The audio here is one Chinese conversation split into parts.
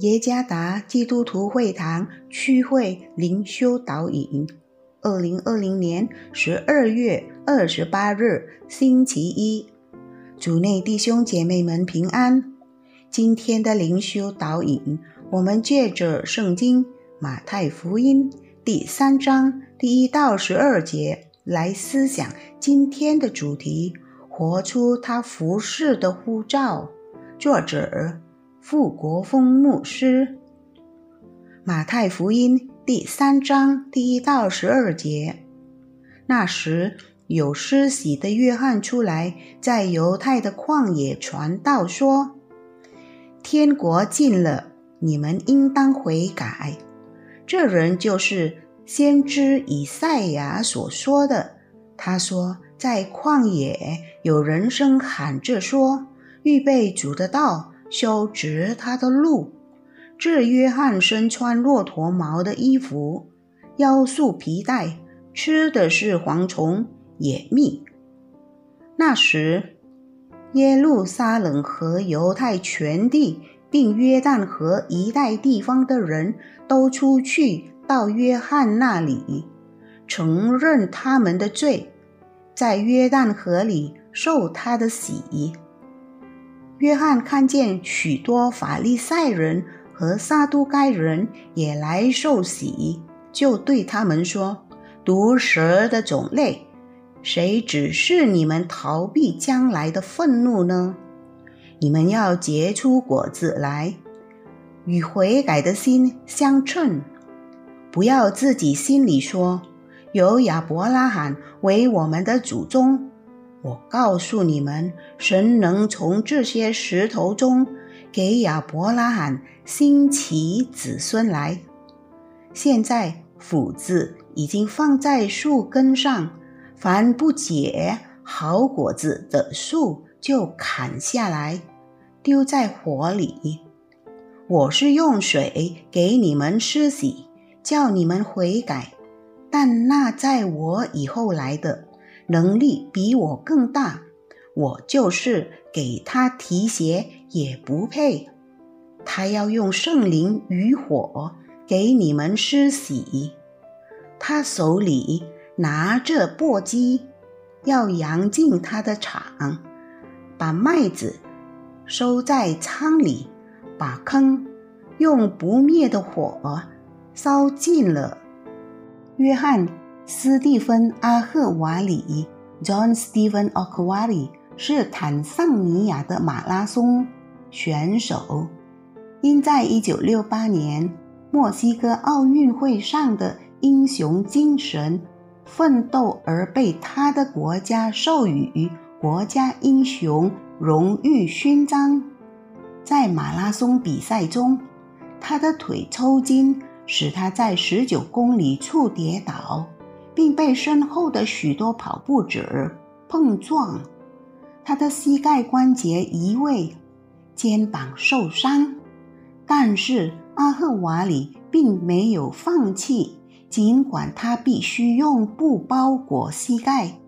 耶加达基督徒会堂区会灵修导引，二零二零年十二月二十八日，星期一，主内弟兄姐妹们平安。今天的灵修导引，我们借着圣经马太福音第三章第一到十二节来思想今天的主题：活出他服饰的呼召。作者。傅国峰牧师，《马太福音》第三章第一到十二节。那时，有施洗的约翰出来，在犹太的旷野传道，说：“天国近了，你们应当悔改。”这人就是先知以赛亚所说的。他说：“在旷野有人声喊着说：‘预备主的道。’”修直他的路。这约翰身穿骆驼毛的衣服，腰束皮带，吃的是蝗虫野蜜。那时，耶路撒冷和犹太全地，并约旦河一带地方的人都出去到约翰那里，承认他们的罪，在约旦河里受他的洗。约翰看见许多法利赛人和撒都该人也来受洗，就对他们说：“毒蛇的种类，谁指示你们逃避将来的愤怒呢？你们要结出果子来，与悔改的心相称。不要自己心里说：有亚伯拉罕为我们的祖宗。”我告诉你们，神能从这些石头中给亚伯拉罕兴起子孙来。现在斧子已经放在树根上，凡不结好果子的树就砍下来，丢在火里。我是用水给你们施洗，叫你们悔改，但那在我以后来的。能力比我更大，我就是给他提鞋也不配。他要用圣灵与火给你们施洗，他手里拿着簸箕，要扬进他的场，把麦子收在仓里，把坑用不灭的火烧尽了。约翰。斯蒂芬·阿赫瓦里 （John Stephen a q u a r i 是坦桑尼亚的马拉松选手，因在1968年墨西哥奥运会上的英雄精神奋斗而被他的国家授予国家英雄荣誉勋章。在马拉松比赛中，他的腿抽筋，使他在19公里处跌倒。并被身后的许多跑步者碰撞，他的膝盖关节移位，肩膀受伤。但是阿赫瓦里并没有放弃，尽管他必须用布包裹膝盖，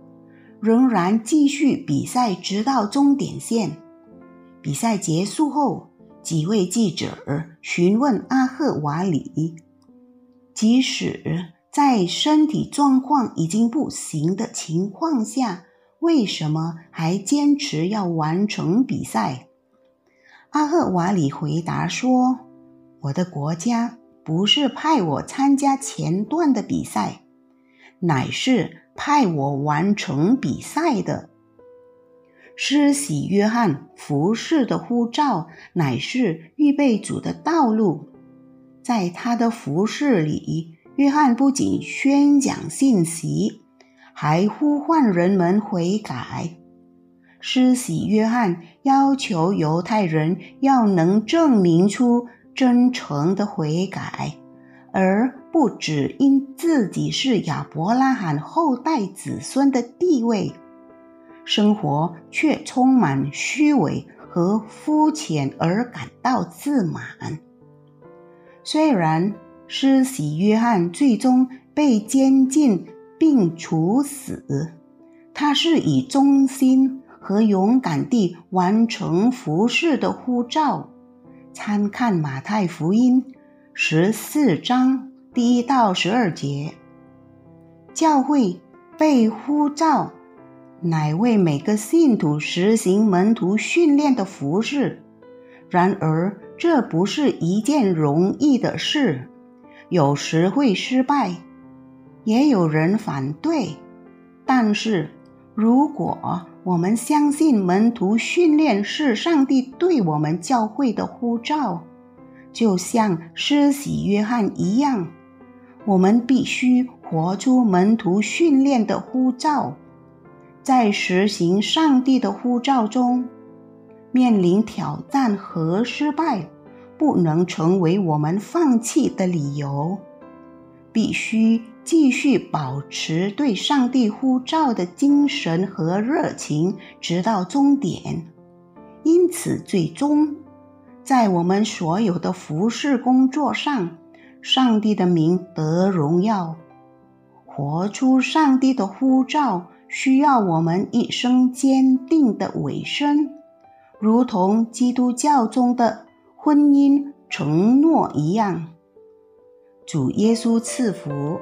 仍然继续比赛直到终点线。比赛结束后，几位记者询问阿赫瓦里，即使。在身体状况已经不行的情况下，为什么还坚持要完成比赛？阿赫瓦里回答说：“我的国家不是派我参加前段的比赛，乃是派我完成比赛的。施洗约翰服侍的护照，乃是预备组的道路，在他的服侍里。”约翰不仅宣讲信息，还呼唤人们悔改。施洗约翰要求犹太人要能证明出真诚的悔改，而不只因自己是亚伯拉罕后代子孙的地位，生活却充满虚伪和肤浅而感到自满。虽然。施洗约翰最终被监禁并处死，他是以忠心和勇敢地完成服侍的呼召，参看马太福音十四章第一到十二节。教会被呼召，乃为每个信徒实行门徒训练的服饰。然而，这不是一件容易的事，有时会失败，也有人反对。但是，如果我们相信门徒训练是上帝对我们教会的呼召，就像施洗约翰一样，我们必须活出门徒训练的呼召，在实行上帝的呼召中，面临挑战和失败，不能成为我们放弃的理由，必须。继续保持对上帝呼召的精神和热情，直到终点。因此，最终，在我们所有的服饰工作上，上帝的名得荣耀。活出上帝的呼召，需要我们一生坚定的委身，如同基督教中的婚姻承诺一样。主耶稣赐福。